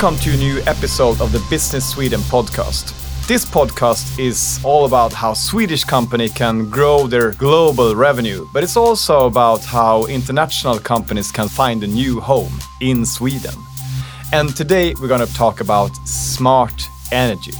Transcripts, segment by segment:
Welcome to a new episode of the Business Sweden podcast. This podcast is all about how Swedish company can grow their global revenue, but it's also about how international companies can find a new home in Sweden. And today we're going to talk about smart energy.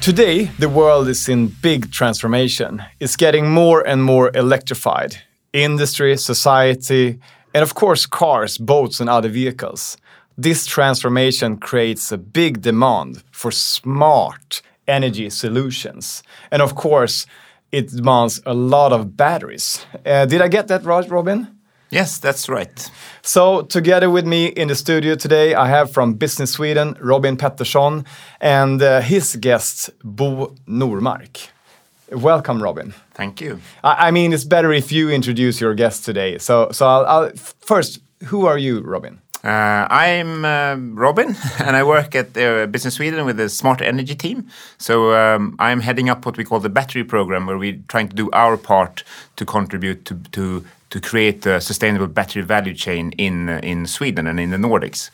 Today, the world is in big transformation. It's getting more and more electrified. Industry, society, and of course, cars, boats, and other vehicles. This transformation creates a big demand for smart energy solutions. And of course, it demands a lot of batteries. Uh, did I get that right, Robin? Yes, that's right. So, together with me in the studio today, I have from Business Sweden Robin Pettersson and uh, his guest Bo Normark. Welcome, Robin. Thank you. I, I, mean, it's better if you introduce your guest today. So, so I'll, I'll first, who are you, Robin? Uh, I'm uh, Robin, and I work at uh, Business Sweden with the smart energy team. So um, I'm heading up what we call the battery program, where we're trying to do our part to contribute to, to to create a sustainable battery value chain in in Sweden and in the Nordics.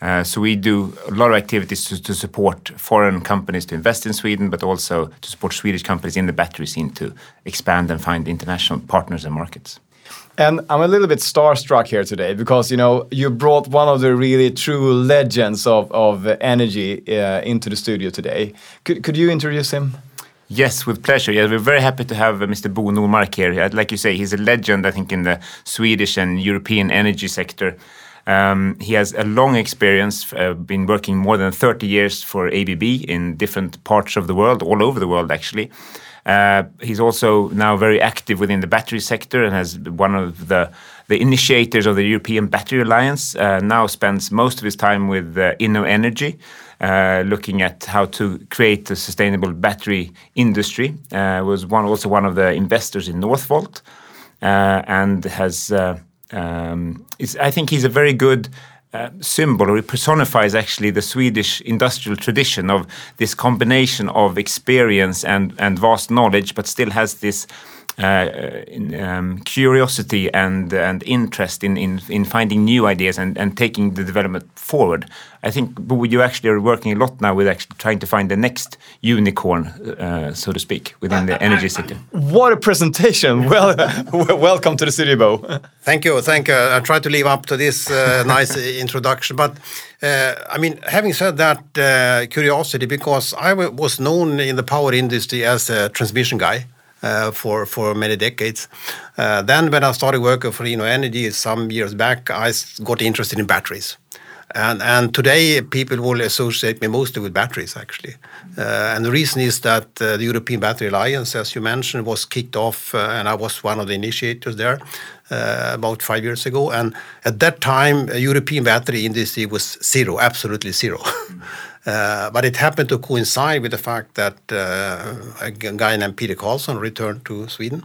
Uh, so we do a lot of activities to, to, support foreign companies to invest in Sweden, but also to support Swedish companies in the battery scene to expand and find international partners and markets. And I'm a little bit starstruck here today because you know you brought one of the really true legends of of energy uh, into the studio today. Could could you introduce him? Yes, with pleasure. Yeah, we're very happy to have uh, Mr. Bo Normark here. Like you say, he's a legend, I think, in the Swedish and European energy sector. Um, he has a long experience, uh, been working more than 30 years for ABB in different parts of the world, all over the world, actually. Uh, he's also now very active within the battery sector and has one of the the initiators of the European Battery Alliance. Uh, now spends most of his time with uh, InnoEnergy, uh, looking at how to create a sustainable battery industry. Uh, was one also one of the investors in Northvolt, uh, and has. Um, I think he's a very good uh, symbol, or it personifies actually the Swedish industrial tradition of this combination of experience and, and vast knowledge, but still has this uh, um, curiosity and and interest in, in, in finding new ideas and, and taking the development forward. I think you actually are working a lot now with actually trying to find the next unicorn, uh, so to speak, within the energy sector. What a presentation! Well, welcome to the studio, Bo. Thank you, thank you. I tried to live up to this uh, nice introduction, but uh, I mean, having said that, uh, curiosity because I was known in the power industry as a transmission guy uh, for for many decades. Uh, then when I started working for InnoEnergy some years back, I got interested in batteries. And, and today people will associate me mostly with batteries actually. Uh, and the reason is that uh, the European Battery Alliance, as you mentioned, was kicked off uh, and I was one of the initiators there uh, about five years ago. And at that time, European battery industry was zero, absolutely zero. Uh, but it happened to coincide with the fact that uh, a guy named Peter Carlsson returned to Sweden.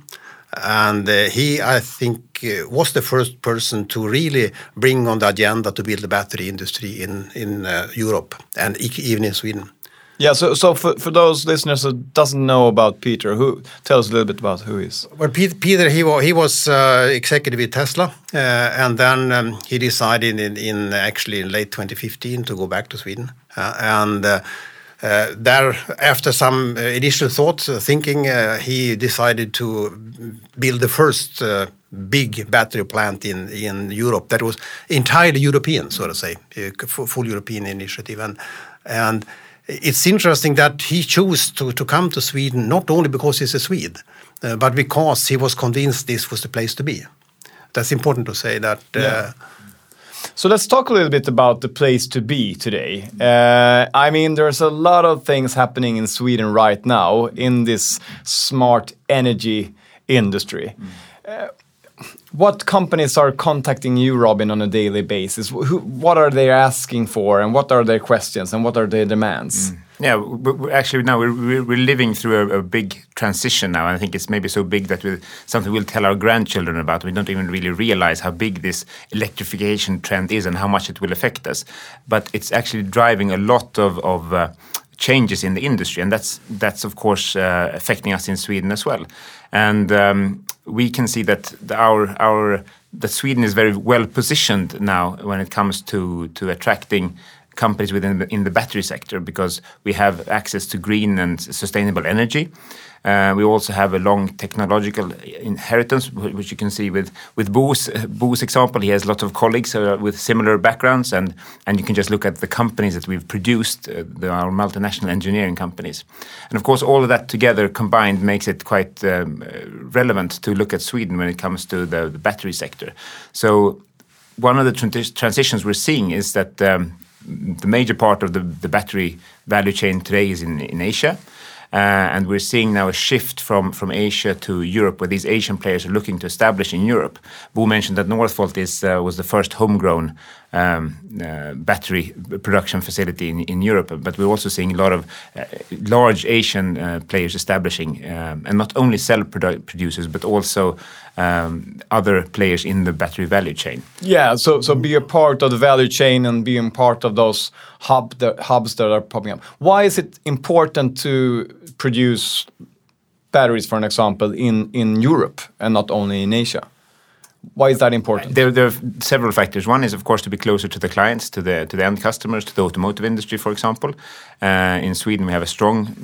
And uh, he, I think, uh, was the first person to really bring on the agenda to build the battery industry in, in uh, Europe and even in Sweden. Yeah, so so for, for those listeners who doesn't know about Peter, who tell us a little bit about who he is. Well, Peter, he was he was uh, executive at Tesla, uh, and then um, he decided in, in actually in late 2015 to go back to Sweden, uh, and. Uh, uh, there, after some uh, initial thoughts, thinking, he decided to build the first big battery plant in in Europe that was entirely European, so to say, full European initiative, and and it's interesting that he chose to, to come to Sweden not only because he's a Swede, uh, but because he was convinced this was the place to be. That's important to say that. Uh, yeah. So let's talk a little bit about the place to be today. Uh, I mean, there's a lot of things happening in Sweden right now in this smart energy industry. Mm what companies are contacting you, Robin, on a daily basis? Who, what are they asking for, and what are their questions, and what are their demands? Mm. Yeah, we're, actually now we're, we're living through a, a, big transition now, and I think it's maybe so big that we something we'll tell our grandchildren about. We don't even really realize how big this electrification trend is and how much it will affect us. But it's actually driving a lot of, of uh, changes in the industry, and that's that's of course uh, affecting us in Sweden as well. And um, we can see that the, our our that Sweden is very well positioned now when it comes to to attracting companies within the, in the battery sector because we have access to green and sustainable energy. Uh, we also have a long technological inheritance, which you can see with with Bo's example. He has lots of colleagues uh, with similar backgrounds, and and you can just look at the companies that we've produced, uh, our multinational engineering companies, and of course all of that together combined makes it quite um, relevant to look at Sweden when it comes to the, battery sector. So one of the transitions we're seeing is that um, the major part of the, the battery value chain today is in Asia. Uh, and we're seeing now a shift from, from Asia to Europe, where these Asian players are looking to establish in Europe. Bo mentioned that Northvolt is, uh, was the first homegrown um, uh, battery production facility in, in Europe, but we're also seeing a lot of uh, large Asian uh, players establishing, um, and not only cell produ producers, but also um, other players in the battery value chain. Yeah, so so be a part of the value chain and being part of those hub the hubs that are popping up. Why is it important to produce batteries, for an example, in in Europe and not only in Asia? Why is that important? There, there, are several factors. One is, of course, to be closer to the clients, to the to the end customers, to the automotive industry, for example. Uh, in Sweden, we have a strong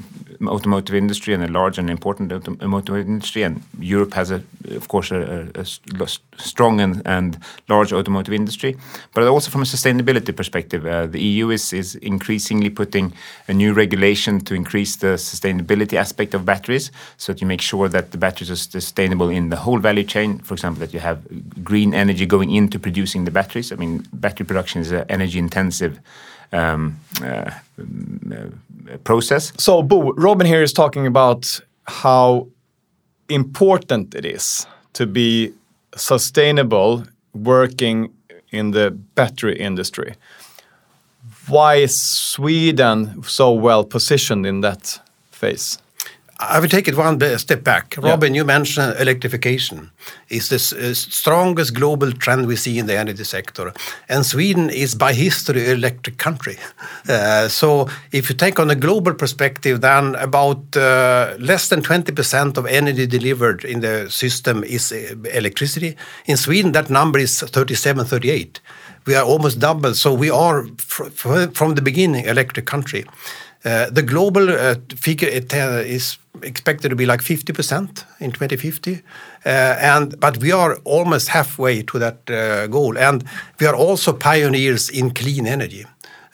automotive industry and a large and important automotive industry, and Europe has, a, of course, a, a, a strong and, and, large automotive industry. But also from a sustainability perspective, uh, the EU is is increasingly putting a new regulation to increase the sustainability aspect of batteries, so that you make sure that the batteries are sustainable in the whole value chain. For example, that you have green energy going into producing the batteries. I mean, battery production is an energy intensive um, uh, process. So, Bo, Robin here is talking about how important it is to be sustainable working in the battery industry. Why is Sweden so well positioned in that phase? I will take it one step back. Robin, yeah. you mentioned electrification. It's the uh, strongest global trend we see in the energy sector. And Sweden is by history an electric country. Uh, so if you take on a global perspective, then about uh, less than 20% of energy delivered in the system is uh, electricity. In Sweden, that number is 37, 38. We are almost double. So we are, from the beginning, electric country. Uh, the global uh, figure uh, is expected to be like 50% in 2050. Uh, and but we are almost halfway to that uh, goal, and we are also pioneers in clean energy.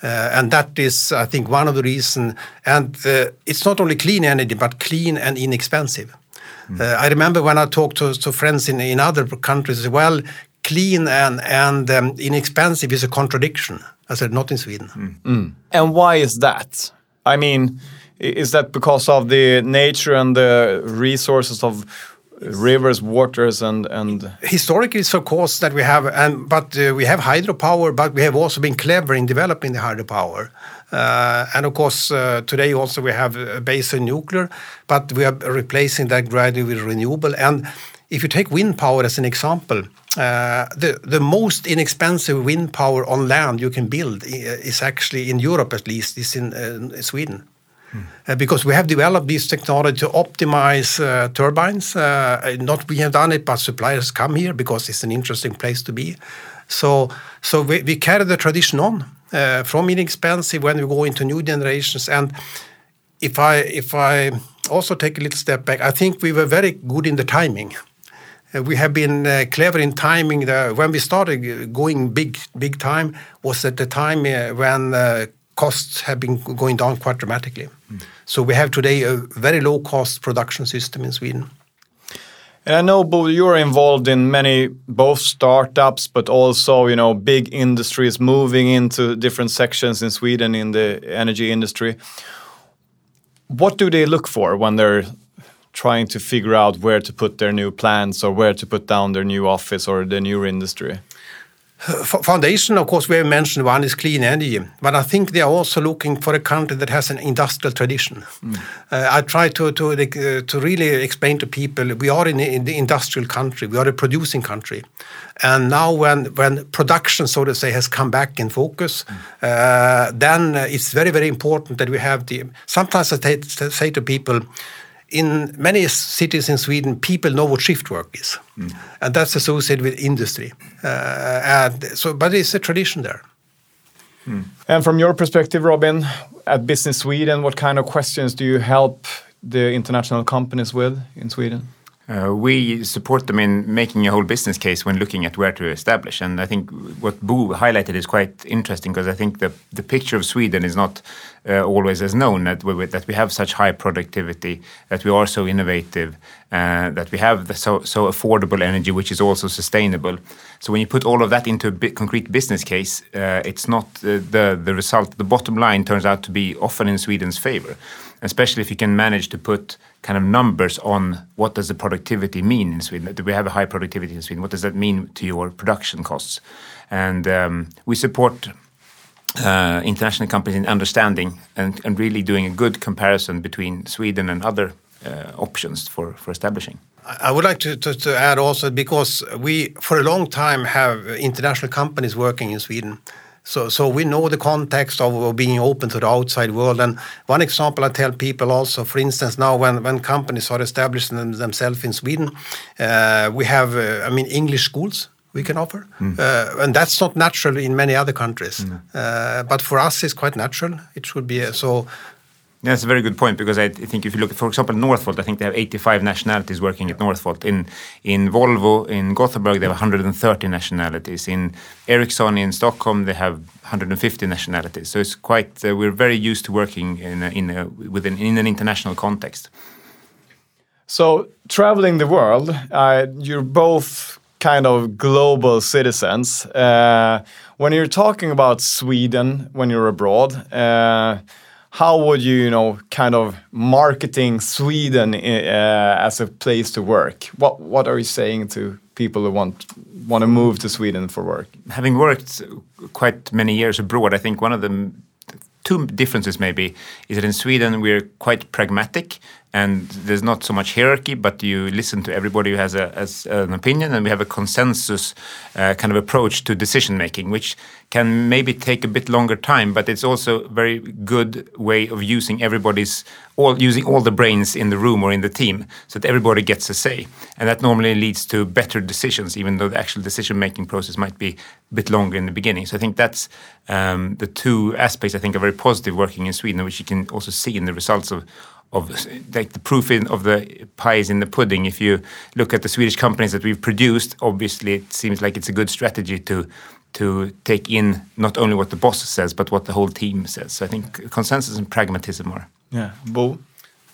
Uh, and that is, I think, one of the reasons. And it's not only clean energy, but clean and inexpensive. Mm. I remember when I talked to, to friends in, in other countries as well, clean and, and um, inexpensive is a contradiction. I said, not in Sweden. Mm. Mm. And why is that? I mean, is that because of the nature and the resources of rivers, waters, and and historically, it's of course that we have, and but uh, we have hydropower, but we have also been clever in developing the hydropower. Uh, and of course, uh, today also we have a base in nuclear, but we are replacing that gradually with renewable. And if you take wind power as an example, uh, the the most inexpensive wind power on land you can build uh, is actually in Europe at least is in uh, Sweden. Uh, because we have developed this technology to optimize uh, turbines. Uh, not we have done it, but suppliers come here because it's an interesting place to be. So, so we, we carry the tradition on uh, from inexpensive when we go into new generations. And if I if I also take a little step back, I think we were very good in the timing. Uh, we have been uh, clever in timing. The, when we started going big, big time was at the time when costs have been going down quite dramatically. Mm. So we have today a very low cost production system in Sweden. And I know, Bo, you're involved in many both startups, but also you know big industries moving into different sections in Sweden in the energy industry. What do they look for when they're trying to figure out where to put their new plants or where to put down their new office or the new industry? Foundation, of course, we have mentioned one is clean energy, but I think they are also looking for a country that has an industrial tradition. Mm. Uh, I try to to uh, to really explain to people we are in, in, the industrial country, we are a producing country, and now when when production, so to say, has come back in focus, mm. uh, then it's very very important that we have the. Sometimes I say to people in many cities in Sweden, people know what shift work is, mm. and that's associated with industry. Uh, and so, but it's a tradition there. Mm. And from your perspective, Robin, at Business Sweden, what kind of questions do you help the international companies with in Sweden? Uh, we support them in making a whole business case when looking at where to establish. And I think what Bo highlighted is quite interesting because I think the, the picture of Sweden is not uh, always as known that we, that we have such high productivity, that we are so innovative, uh, that we have the so, so affordable energy, which is also sustainable. So when you put all of that into a concrete business case, uh, it's not uh, the, the result, the bottom line turns out to be often in Sweden's favor especially if you can manage to put kind of numbers on what does the productivity mean in Sweden. Do we have a high productivity in Sweden? What does that mean to your production costs? And um, we support uh, international companies in understanding and, and, really doing a good comparison between Sweden and other uh, options for, for establishing. I would like to, to, to, add also because we, for a long time, have international companies working in Sweden. So, so we know the context of being open to the outside world. And one example I tell people also, for instance, now when, when companies are establishing them, themselves in Sweden, uh, we have, uh, I mean, English schools we can offer. Mm. Uh, and that's not natural in many other countries. Mm. but for us, it's quite natural. It should be so. That's a very good point because I think if you look at, for example, Northvolt, I think they have 85 nationalities working at Northvolt. In in Volvo in Gothenburg, they have 130 nationalities. In Ericsson in Stockholm, they have 150 nationalities. So it's quite. Uh, we're very used to working in a, in a, within in an international context. So traveling the world, uh, you're both kind of global citizens. Uh, when you're talking about Sweden, when you're abroad uh, how would you, you know, kind of marketing Sweden uh, as a place to work? What what are you saying to people who want want to move to Sweden for work? Having worked quite many years abroad, I think one of the two differences maybe is that in Sweden we're quite pragmatic and there's not so much hierarchy, but you listen to everybody who has, a, has an opinion, and we have a consensus uh, kind of approach to decision making, which can maybe take a bit longer time, but it's also a very good way of using everybody's all using all the brains in the room or in the team, so that everybody gets a say, and that normally leads to better decisions, even though the actual decision making process might be a bit longer in the beginning. So I think that's um, the two aspects I think are very positive working in Sweden, which you can also see in the results of of like the proof in, of the pie is in the pudding. If you look at the Swedish companies that we've produced, obviously it seems like it's a good strategy to to take in not only what the boss says but what the whole team says. So I think consensus and pragmatism are. Yeah, Bo.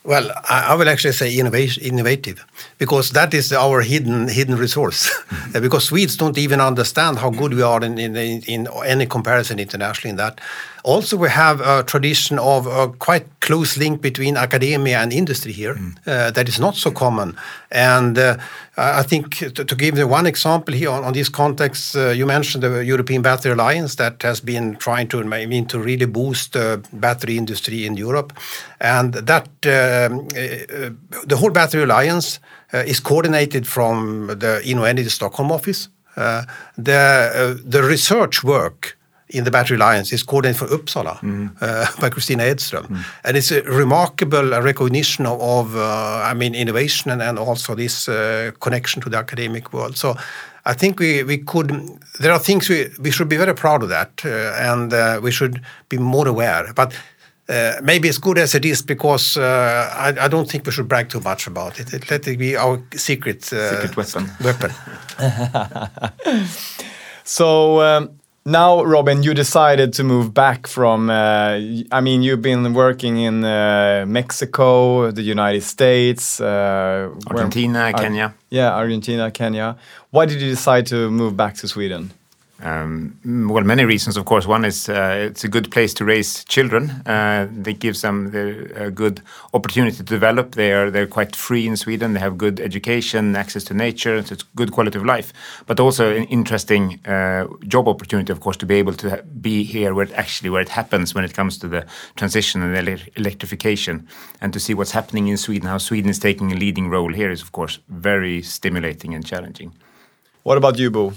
Well, I, will actually say innovative, because that is our hidden hidden resource. Because Swedes don't even understand how good we are in, in, in any comparison internationally in that. Also, we have a tradition of a quite close link between academia and industry here mm. uh, that is not so common. And uh, I think to, to, give you one example here on, on this context, uh, you mentioned the European Battery Alliance that has been trying to, I mean, to really boost the battery industry in Europe. And that um, uh, the whole Battery Alliance uh, is coordinated from the InnoEnergy Stockholm office. Uh, the, the research work in the Battery Alliance is coordinated for Uppsala mm. uh, by Kristina Edström. Mm. And it's a remarkable recognition of, of uh, I mean, innovation and, and also this uh, connection to the academic world. So I think we, we could, there are things we, we should be very proud of that uh, and uh, we should be more aware. But uh, maybe as good as it is because uh, I, I, don't think we should brag too much about it. it let it be our secret, secret weapon. weapon. so um, now, Robin, you decided to move back from. Uh, I mean, you've been working in uh, Mexico, the United States, uh, Argentina, where, Kenya. yeah, Argentina, Kenya. Why did you decide to move back to Sweden? Um, well, many reasons, of course. One is uh, it's a good place to raise children. Uh, it gives them the, a good opportunity to develop. They are they're quite free in Sweden. They have good education, access to nature. So it's good quality of life, but also an interesting uh, job opportunity, of course, to be able to be here where it actually where it happens when it comes to the transition and ele electrification, and to see what's happening in Sweden, how Sweden is taking a leading role here is, of course, very stimulating and challenging. What about you, Bo?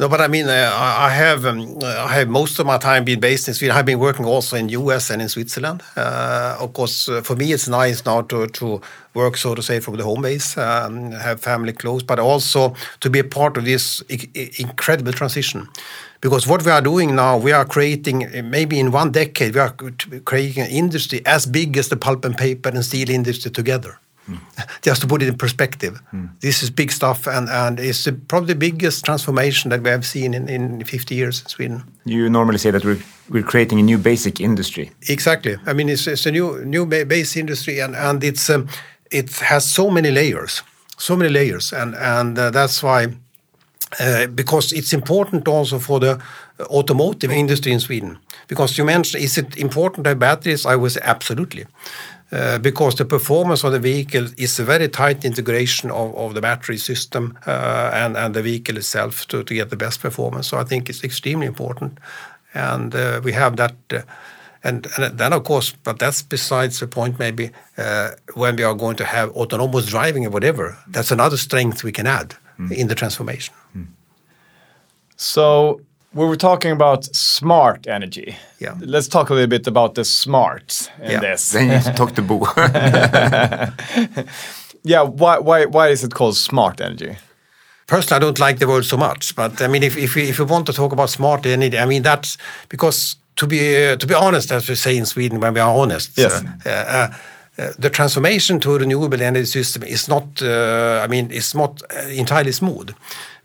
No, but I mean, uh, I have um, I have most of my time been based in Sweden. I've been working also in US and in Switzerland. Uh, of course, uh, for me, it's nice now to to work, so to say, from the home base, um, have family close, but also to be a part of this incredible transition. Because what we are doing now, we are creating maybe in one decade, we are creating an industry as big as the pulp and paper and steel industry together. Just to put it in perspective, this is big stuff, and, and it's the, probably the biggest transformation that we have seen in, in 50 years in Sweden. You normally say that we're, we're creating a new basic industry. Exactly. I mean, it's, it's a new new base industry, and, and it's um, it has so many layers, so many layers, and and uh, that's why. Uh, because it's important also for the automotive industry in Sweden. Because you mentioned, is it important to have batteries? I would say absolutely. Uh, because the performance of the vehicle is a very tight integration of, of the battery system uh, and, and the vehicle itself to, to get the best performance. So I think it's extremely important. And uh, we have that. And, and, then, of course, but that's besides the point, maybe uh, when we are going to have autonomous driving or whatever, that's another strength we can add mm. in the transformation. Mm. So we were talking about smart energy. Yeah. Let's talk a little bit about the smart in yeah. this. Then you need to talk to Bo. yeah, why, why, why is it called smart energy? Personally, I don't like the word so much, but I mean, if, if, we, if we want to talk about smart energy, I mean, that's because to be, uh, to be honest, as we say in Sweden, when we are honest, yes. Uh, uh, the transformation to a renewable energy system is not, uh, I mean, it's not entirely smooth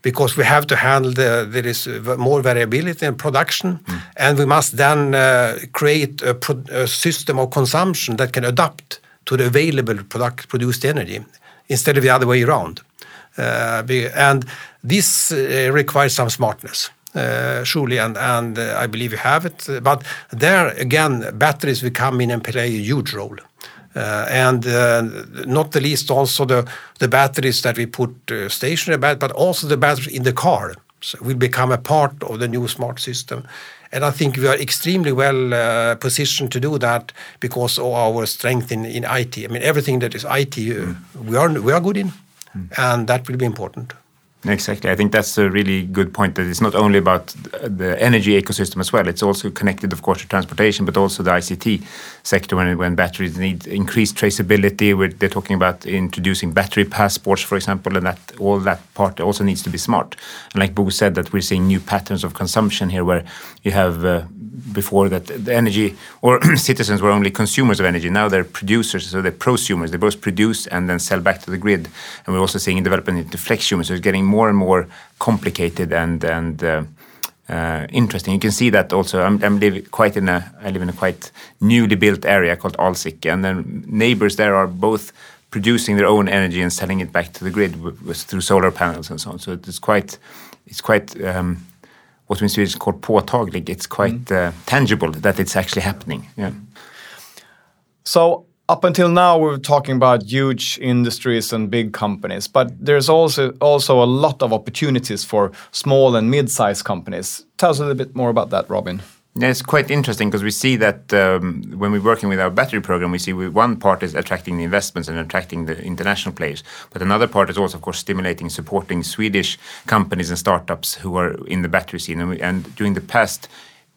because we have to handle the, there is more variability in production mm. and we must then uh, create a, pro a, system of consumption that can adapt to the available product produced energy instead of the other way around. Uh, and this uh, requires some smartness. Uh, surely, and, and uh, I believe we have it. But there again, batteries will come in and play a huge role. Uh, and uh, not the least also the, the batteries that we put uh, stationary, but also the batteries in the car so will become a part of the new smart system. And I think we are extremely well uh, positioned to do that because of our strength in, in IT. I mean, everything that is IT, mm. we are we are good in, mm. and that will be important. Exactly. I think that's a really good point that it's not only about the energy ecosystem as well. It's also connected, of course, to transportation, but also the ICT sector when, when batteries need increased traceability. Where they're talking about introducing battery passports, for example, and that all that part also needs to be smart. And like Bo said, that we're seeing new patterns of consumption here where you have uh, before that the energy or citizens were only consumers of energy. Now they're producers, so they're prosumers. They both produce and then sell back to the grid. And we're also seeing development into flexumers. So it's getting more and more complicated and and uh, uh, interesting. You can see that also. I'm, I'm live quite in a I live in a quite newly built area called Alsike, and then neighbors there are both producing their own energy and selling it back to the grid through solar panels and so on. So it's quite it's quite um, what in Swedish called påtaglig. It's quite mm. uh, tangible that it's actually happening. Yeah. So up until now we're talking about huge industries and big companies, but there's also also a lot of opportunities for small and mid-sized companies. Tell us a little bit more about that, Robin. Yeah, it's quite interesting because we see that um, when we're working with our battery program, we see we, one part is attracting the investments and attracting the international players, but another part is also, of course, stimulating, supporting Swedish companies and startups who are in the battery scene. And, we, and during the past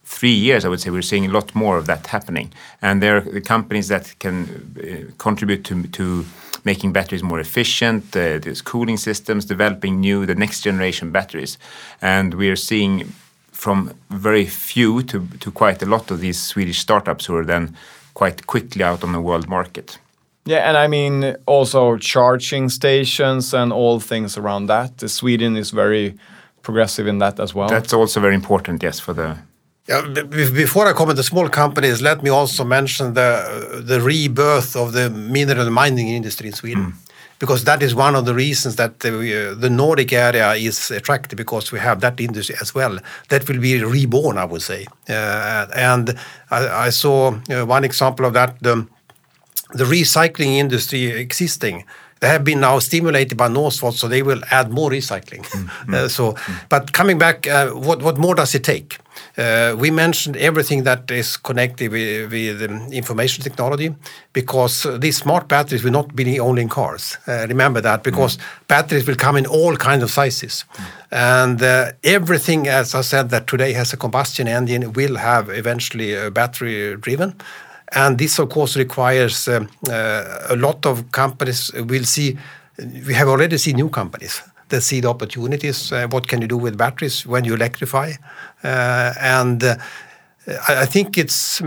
three years, I would say we're seeing a lot more of that happening. And there are the companies that can uh, contribute to, to making batteries more efficient, uh, there's cooling systems, developing new, the next generation batteries. And we are seeing from very few to, to quite a lot of these Swedish startups who are then quite quickly out on the world market. Yeah, and I mean also charging stations and all things around that. Sweden is very progressive in that as well. That's also very important, yes, for the. Yeah, before I comment the small companies, let me also mention the the rebirth of the mineral mining industry in Sweden. Mm. Because that is one of the reasons that the, uh, the Nordic area is attractive because we have that industry as well. That will be reborn, I would say. Uh, and I, I saw uh, one example of that. The, the recycling industry existing they have been now stimulated by Northvolt, so they will add more recycling. Mm, mm, uh, so, mm. but coming back, uh, what what more does it take? Uh, we mentioned everything that is connected with, with um, information technology because these smart batteries will not be only in cars. Uh, remember that because mm. batteries will come in all kinds of sizes. Mm. And uh, everything, as I said, that today has a combustion engine will have eventually a battery driven. And this, of course, requires uh, uh, a lot of companies will see. We have already seen new companies that see the opportunities. Uh, what can you do with batteries when you electrify? and I, I, think it's.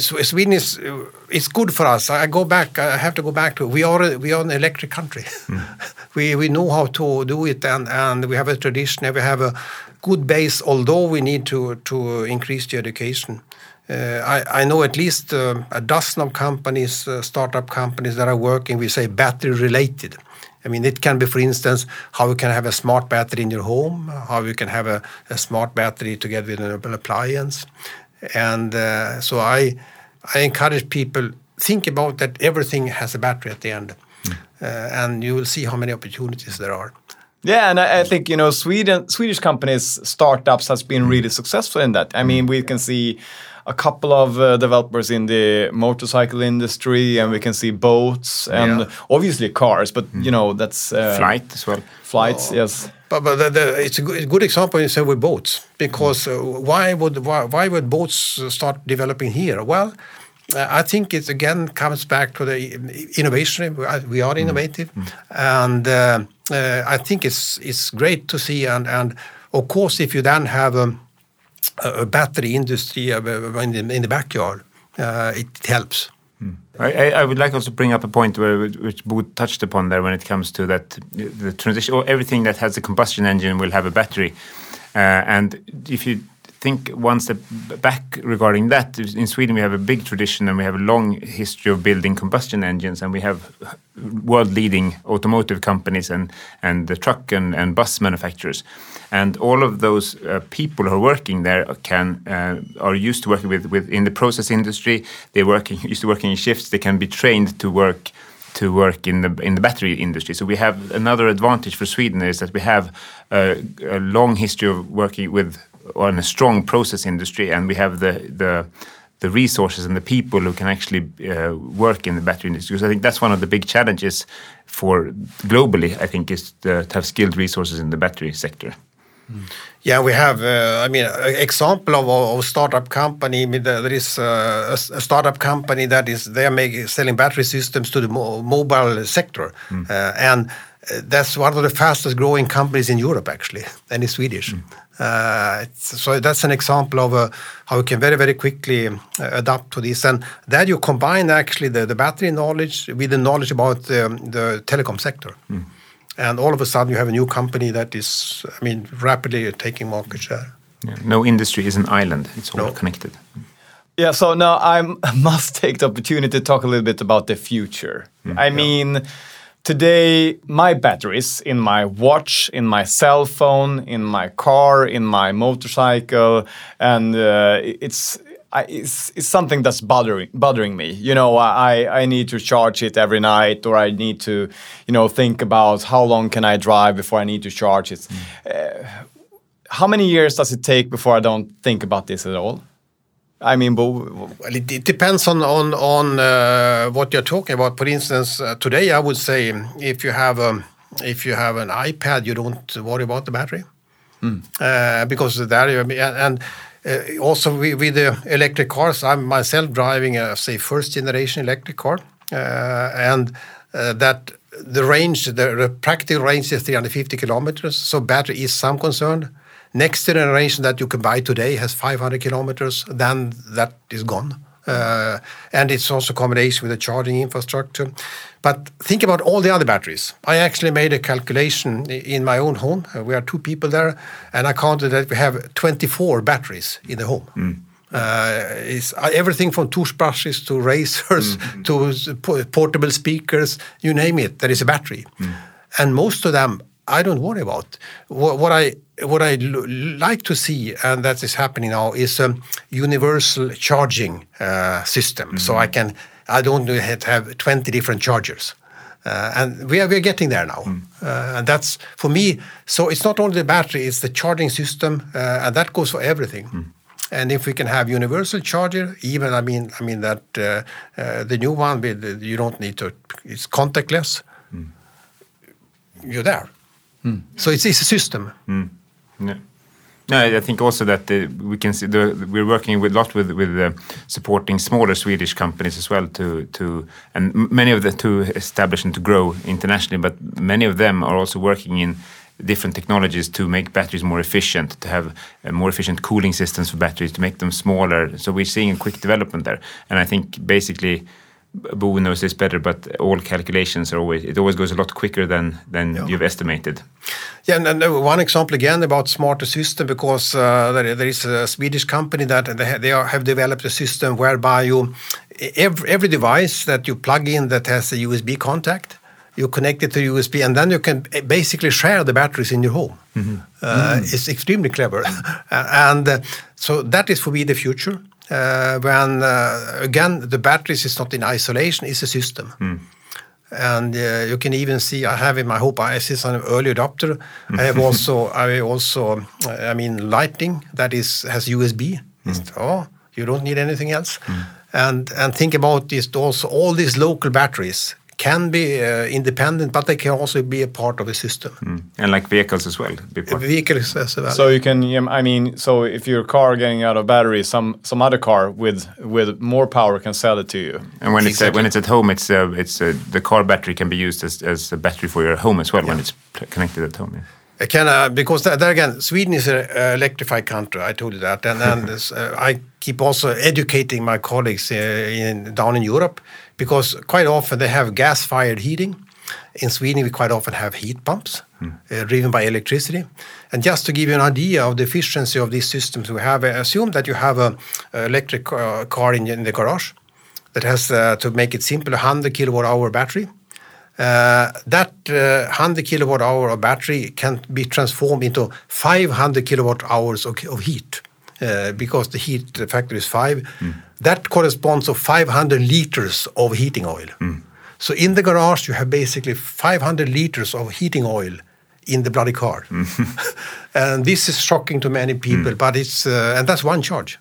Sweden is it's good for us. I go back. I have to go back to we are we are an electric country. Mm. we we know how to do it, and and we have a tradition. And we have a good base. Although we need to to increase the education. Uh, I, I, know at least uh, a dozen of companies, uh, startup companies that are working, we say battery related. I mean, it can be, for instance, how you can have a smart battery in your home, how you can have a, a smart battery together with an appliance. And uh, so I, I encourage people think about that everything has a battery at the end, mm. uh, and you will see how many opportunities there are. Yeah, and I, I, think you know Sweden, Swedish companies, startups has been really successful in that. I mean, we can see a couple of uh, developers in the motorcycle industry, and we can see boats and yeah. obviously cars. But mm. you know that's uh, flight as well. Flights, oh. yes. But, but the, the, it's a good, good example you say with boats because uh, why would why, why, would boats start developing here? Well. Uh, I think it again comes back to the innovation. We are mm. innovative, mm. and uh, uh, I think it's it's great to see. And and of course, if you then have a a battery industry in the, backyard, it helps. Hmm. I, I, would like also to bring up a point where which Bo touched upon there when it comes to that the transition or everything that has a combustion engine will have a battery, uh, and if you think one step back regarding that, in Sweden we have a big tradition and we have a long history of building combustion engines, and we have world-leading automotive companies and and the truck and, and bus manufacturers and all of those uh, people who are working there can uh, are used to working with, with in the process industry. They're working used to working in shifts. They can be trained to work to work in the in the battery industry. So we have another advantage for Sweden is that we have a, a long history of working with on a strong process industry, and we have the the the resources and the people who can actually uh, work in the battery industry. Because I think that's one of the big challenges for globally. I think is to have skilled resources in the battery sector. Yeah, we have. Uh, I mean, an example of a startup company. I mean, there is uh, a, a, startup company that is they are making selling battery systems to the mo mobile sector, mm. uh, and uh, that's one of the fastest growing companies in Europe, actually, and it's Swedish. Mm. Uh, so that's an example of uh, how we can very, very quickly adapt to this, and that you combine actually the, the battery knowledge with the knowledge about um, the telecom sector. Mm and all of a sudden you have a new company that is, I mean, rapidly taking market share. Yeah, no industry is an island; it's all no. connected. Yeah, so now I must take the opportunity to talk a little bit about the future. Mm, I yeah. mean, today my batteries in my watch, in my cell phone, in my car, in my motorcycle, and uh, it's I, it's, it's something that's bothering bothering me. You know, I I need to charge it every night, or I need to, you know, think about how long can I drive before I need to charge it. Mm. Uh, how many years does it take before I don't think about this at all? I mean, well, it, it depends on on on uh, what you're talking about. For instance, uh, today I would say if you have a if you have an iPad, you don't worry about the battery mm. because there and uh, also with, the electric cars, I'm myself driving a say first generation electric car, uh, and uh, that the range, the, practical range is 350 kilometers. So battery is some concern. Next generation that you can buy today has 500 kilometers. Then that is gone. Uh, and it's also combination with the charging infrastructure. But think about all the other batteries. I actually made a calculation in my own home. Uh, we are two people there, and I counted that we have 24 batteries in the home. Mm. Uh, it's uh, everything from toothbrushes to razors to portable speakers, you name it. There is a battery, and most of them I don't worry about. What, what I what I l- like to see, and that is happening now, is a universal charging uh, system. So I can I don't have to have twenty different chargers. Uh, and we are, we are getting there now. Uh, and that's for me. So it's not only the battery; it's the charging system, uh, and that goes for everything. And if we can have universal charger, even I mean, I mean that uh, uh, the new one with you don't need to. It's contactless. You're there. So it's, it's a system. No. No, I think also that uh, we can see the, we're working with a lot with with uh, supporting smaller Swedish companies as well to to and many of the to establish and to grow internationally, but many of them are also working in different technologies to make batteries more efficient, to have uh, more efficient cooling systems for batteries, to make them smaller. So we're seeing a quick development there, and I think basically. Bo knows this better, but all calculations are always it always goes a lot quicker than than you've estimated. Yeah, and, and uh, one example again about smarter system because uh, there, there is a Swedish company that they, they are, have developed a system whereby you every, every device that you plug in that has a USB contact, you connect it to USB, and then you can basically share the batteries in your home. Uh, It's extremely clever, and uh, so that is for me the future. Uh, when uh, again the batteries is not in isolation; it's a system. And uh, you can even see I have in my Hope ISIS an early adopter. I have also I also I mean lighting that is has USB. It's- Oh, you don't need anything else. And and think about this also all these local batteries can be uh, independent, but they can also be a part of a system. And like vehicles as well. be Vehicles as well. So you can, I mean, so if your car getting out of battery, some some other car with with more power can sell it to you. And when it's uh, Exactly. when it's at home, it's uh, it's uh, the car battery can be used as, as a battery for your home as well when it's connected at home. Yeah. Can uh, because there again, Sweden is an electrified country. I told you that, and and this, uh, I keep also educating my colleagues uh, in down in Europe because quite often they have gas-fired heating. In Sweden, we quite often have heat pumps uh, driven by electricity. And just to give you an idea of the efficiency of these systems, we have uh, assume that you have a, a electric uh, car in, in the garage that has uh, to make it simple a 100 kilowatt hour battery. Uh, that uh, 100 kilowatt hour of battery can be transformed into 500 kilowatt hours of, of heat uh, because the heat factor is five. That corresponds to 500 liters of heating oil. So in the garage, you have basically 500 liters of heating oil in the bloody car. and this is shocking to many people, but it's, uh, and that's one charge.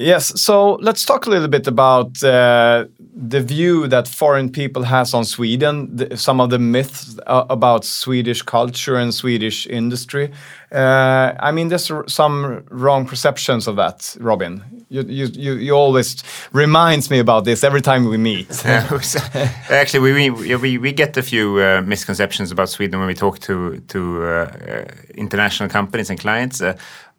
Yes, so let's talk a little bit about uh, the view that foreign people has on Sweden, the, some of the myths uh, about Swedish culture and Swedish industry. Uh, I mean, there's some wrong perceptions of that, Robin. You, you, you, you always reminds me about this every time we meet. Actually, we, we we we get a few uh, misconceptions about Sweden when we talk to to uh, uh, international companies and clients.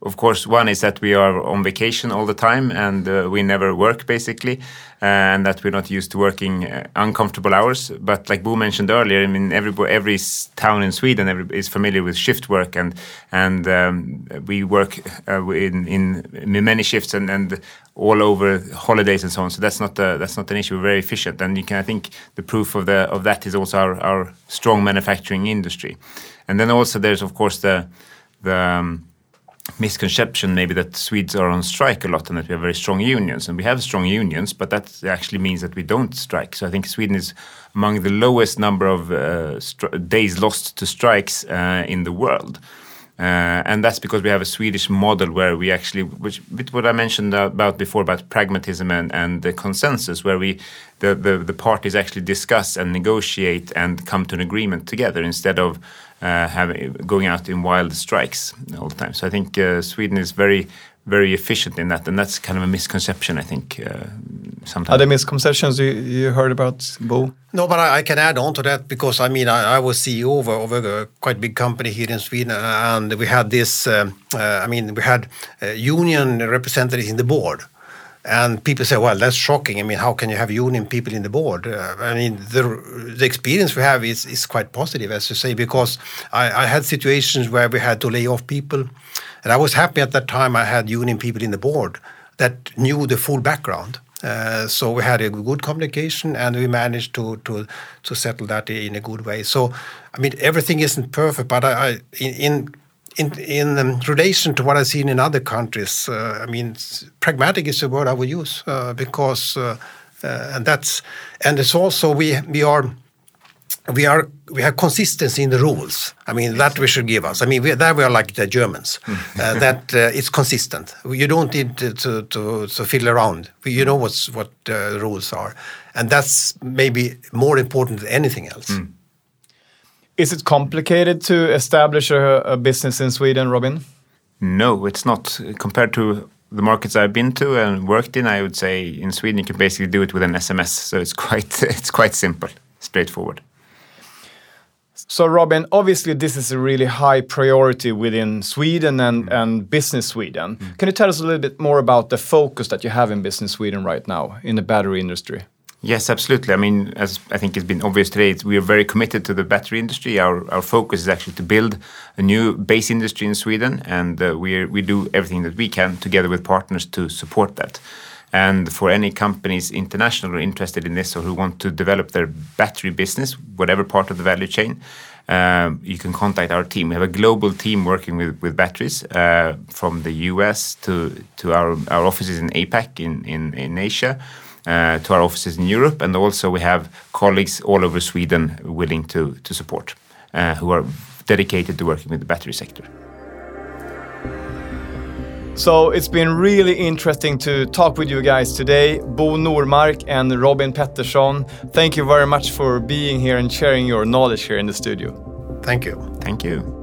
Uh, of course, one is that we are on vacation all the time and uh, we never work basically, and that we're not used to working uh, uncomfortable hours. But like Bo mentioned earlier, I mean, every every town in Sweden is familiar with shift work, and and um, we work uh, in in many shifts and and all over holidays and so on. So that's not a, that's not an issue. We're very efficient, and you can I think the proof of the of that is also our our strong manufacturing industry, and then also there's of course the the um, misconception maybe that Swedes are on strike a lot and that we have very strong unions. And we have strong unions, but that actually means that we don't strike. So I think Sweden is among the lowest number of uh, days lost to strikes uh, in the world. Uh, and that's because we have a Swedish model where we actually, which with what I mentioned about before about pragmatism and, and the consensus, where we the, the the parties actually discuss and negotiate and come to an agreement together instead of uh, having going out in wild strikes all the time. So I think uh, Sweden is very very efficient in that, and that's kind of a misconception. I think uh, sometimes. Are there misconceptions you, you heard about, Bo? No, but I, I can add on to that because I mean I, I was CEO of, a- of a quite big company here in Sweden, and we had this. Um, uh, I mean, we had uh, union representatives in the board, and people say, "Well, that's shocking. I mean, how can you have union people in the board?" Uh, I mean, the the experience we have is is quite positive, as you say, because I, I had situations where we had to lay off people, and I was happy at that time. I had union people in the board. that knew the full background. Uh, so we had a good communication, and we managed to to to settle that in a good way. So, I mean, everything isn't perfect, but I, I in in in um, relation to what I've seen in other countries, uh, I mean, pragmatic is the word I would use uh, because, uh, uh, and that's and it's also we we are we are we have consistency in the rules. I mean that we should give us. I mean we, that we are like the Germans. uh, that uh, it's consistent. You don't need to to, to, to fiddle around. You know what's what uh, the rules are, and that's maybe more important than anything else. Mm. Is it complicated to establish a, a business in Sweden, Robin? No, it's not. Compared to the markets I've been to and worked in, I would say in Sweden you can basically do it with an SMS. So it's quite it's quite simple, straightforward. So, Robin, obviously, this is a really high priority within Sweden and, mm. and Business Sweden. Mm. Can you tell us a little bit more about the focus that you have in Business Sweden right now in the battery industry? Yes, absolutely. I mean, as I think it's been obvious today, we are very committed to the battery industry. Our, our focus is actually to build a new base industry in Sweden, and uh, we, we do everything that we can together with partners to support that. And for any companies international or interested in this or who want to develop their battery business, whatever part of the value chain, uh, you can contact our team. We have a global team working with, with batteries uh, from the US to, to our, our offices in APAC in, in, in Asia. Uh, to our offices in Europe, and also we have colleagues all over Sweden willing to, to support, uh, who are dedicated to working with the battery sector. So it's been really interesting to talk with you guys today. Bo Normark and Robin Pettersson, thank you very much for being here and sharing your knowledge here in the studio. Thank you. Thank you.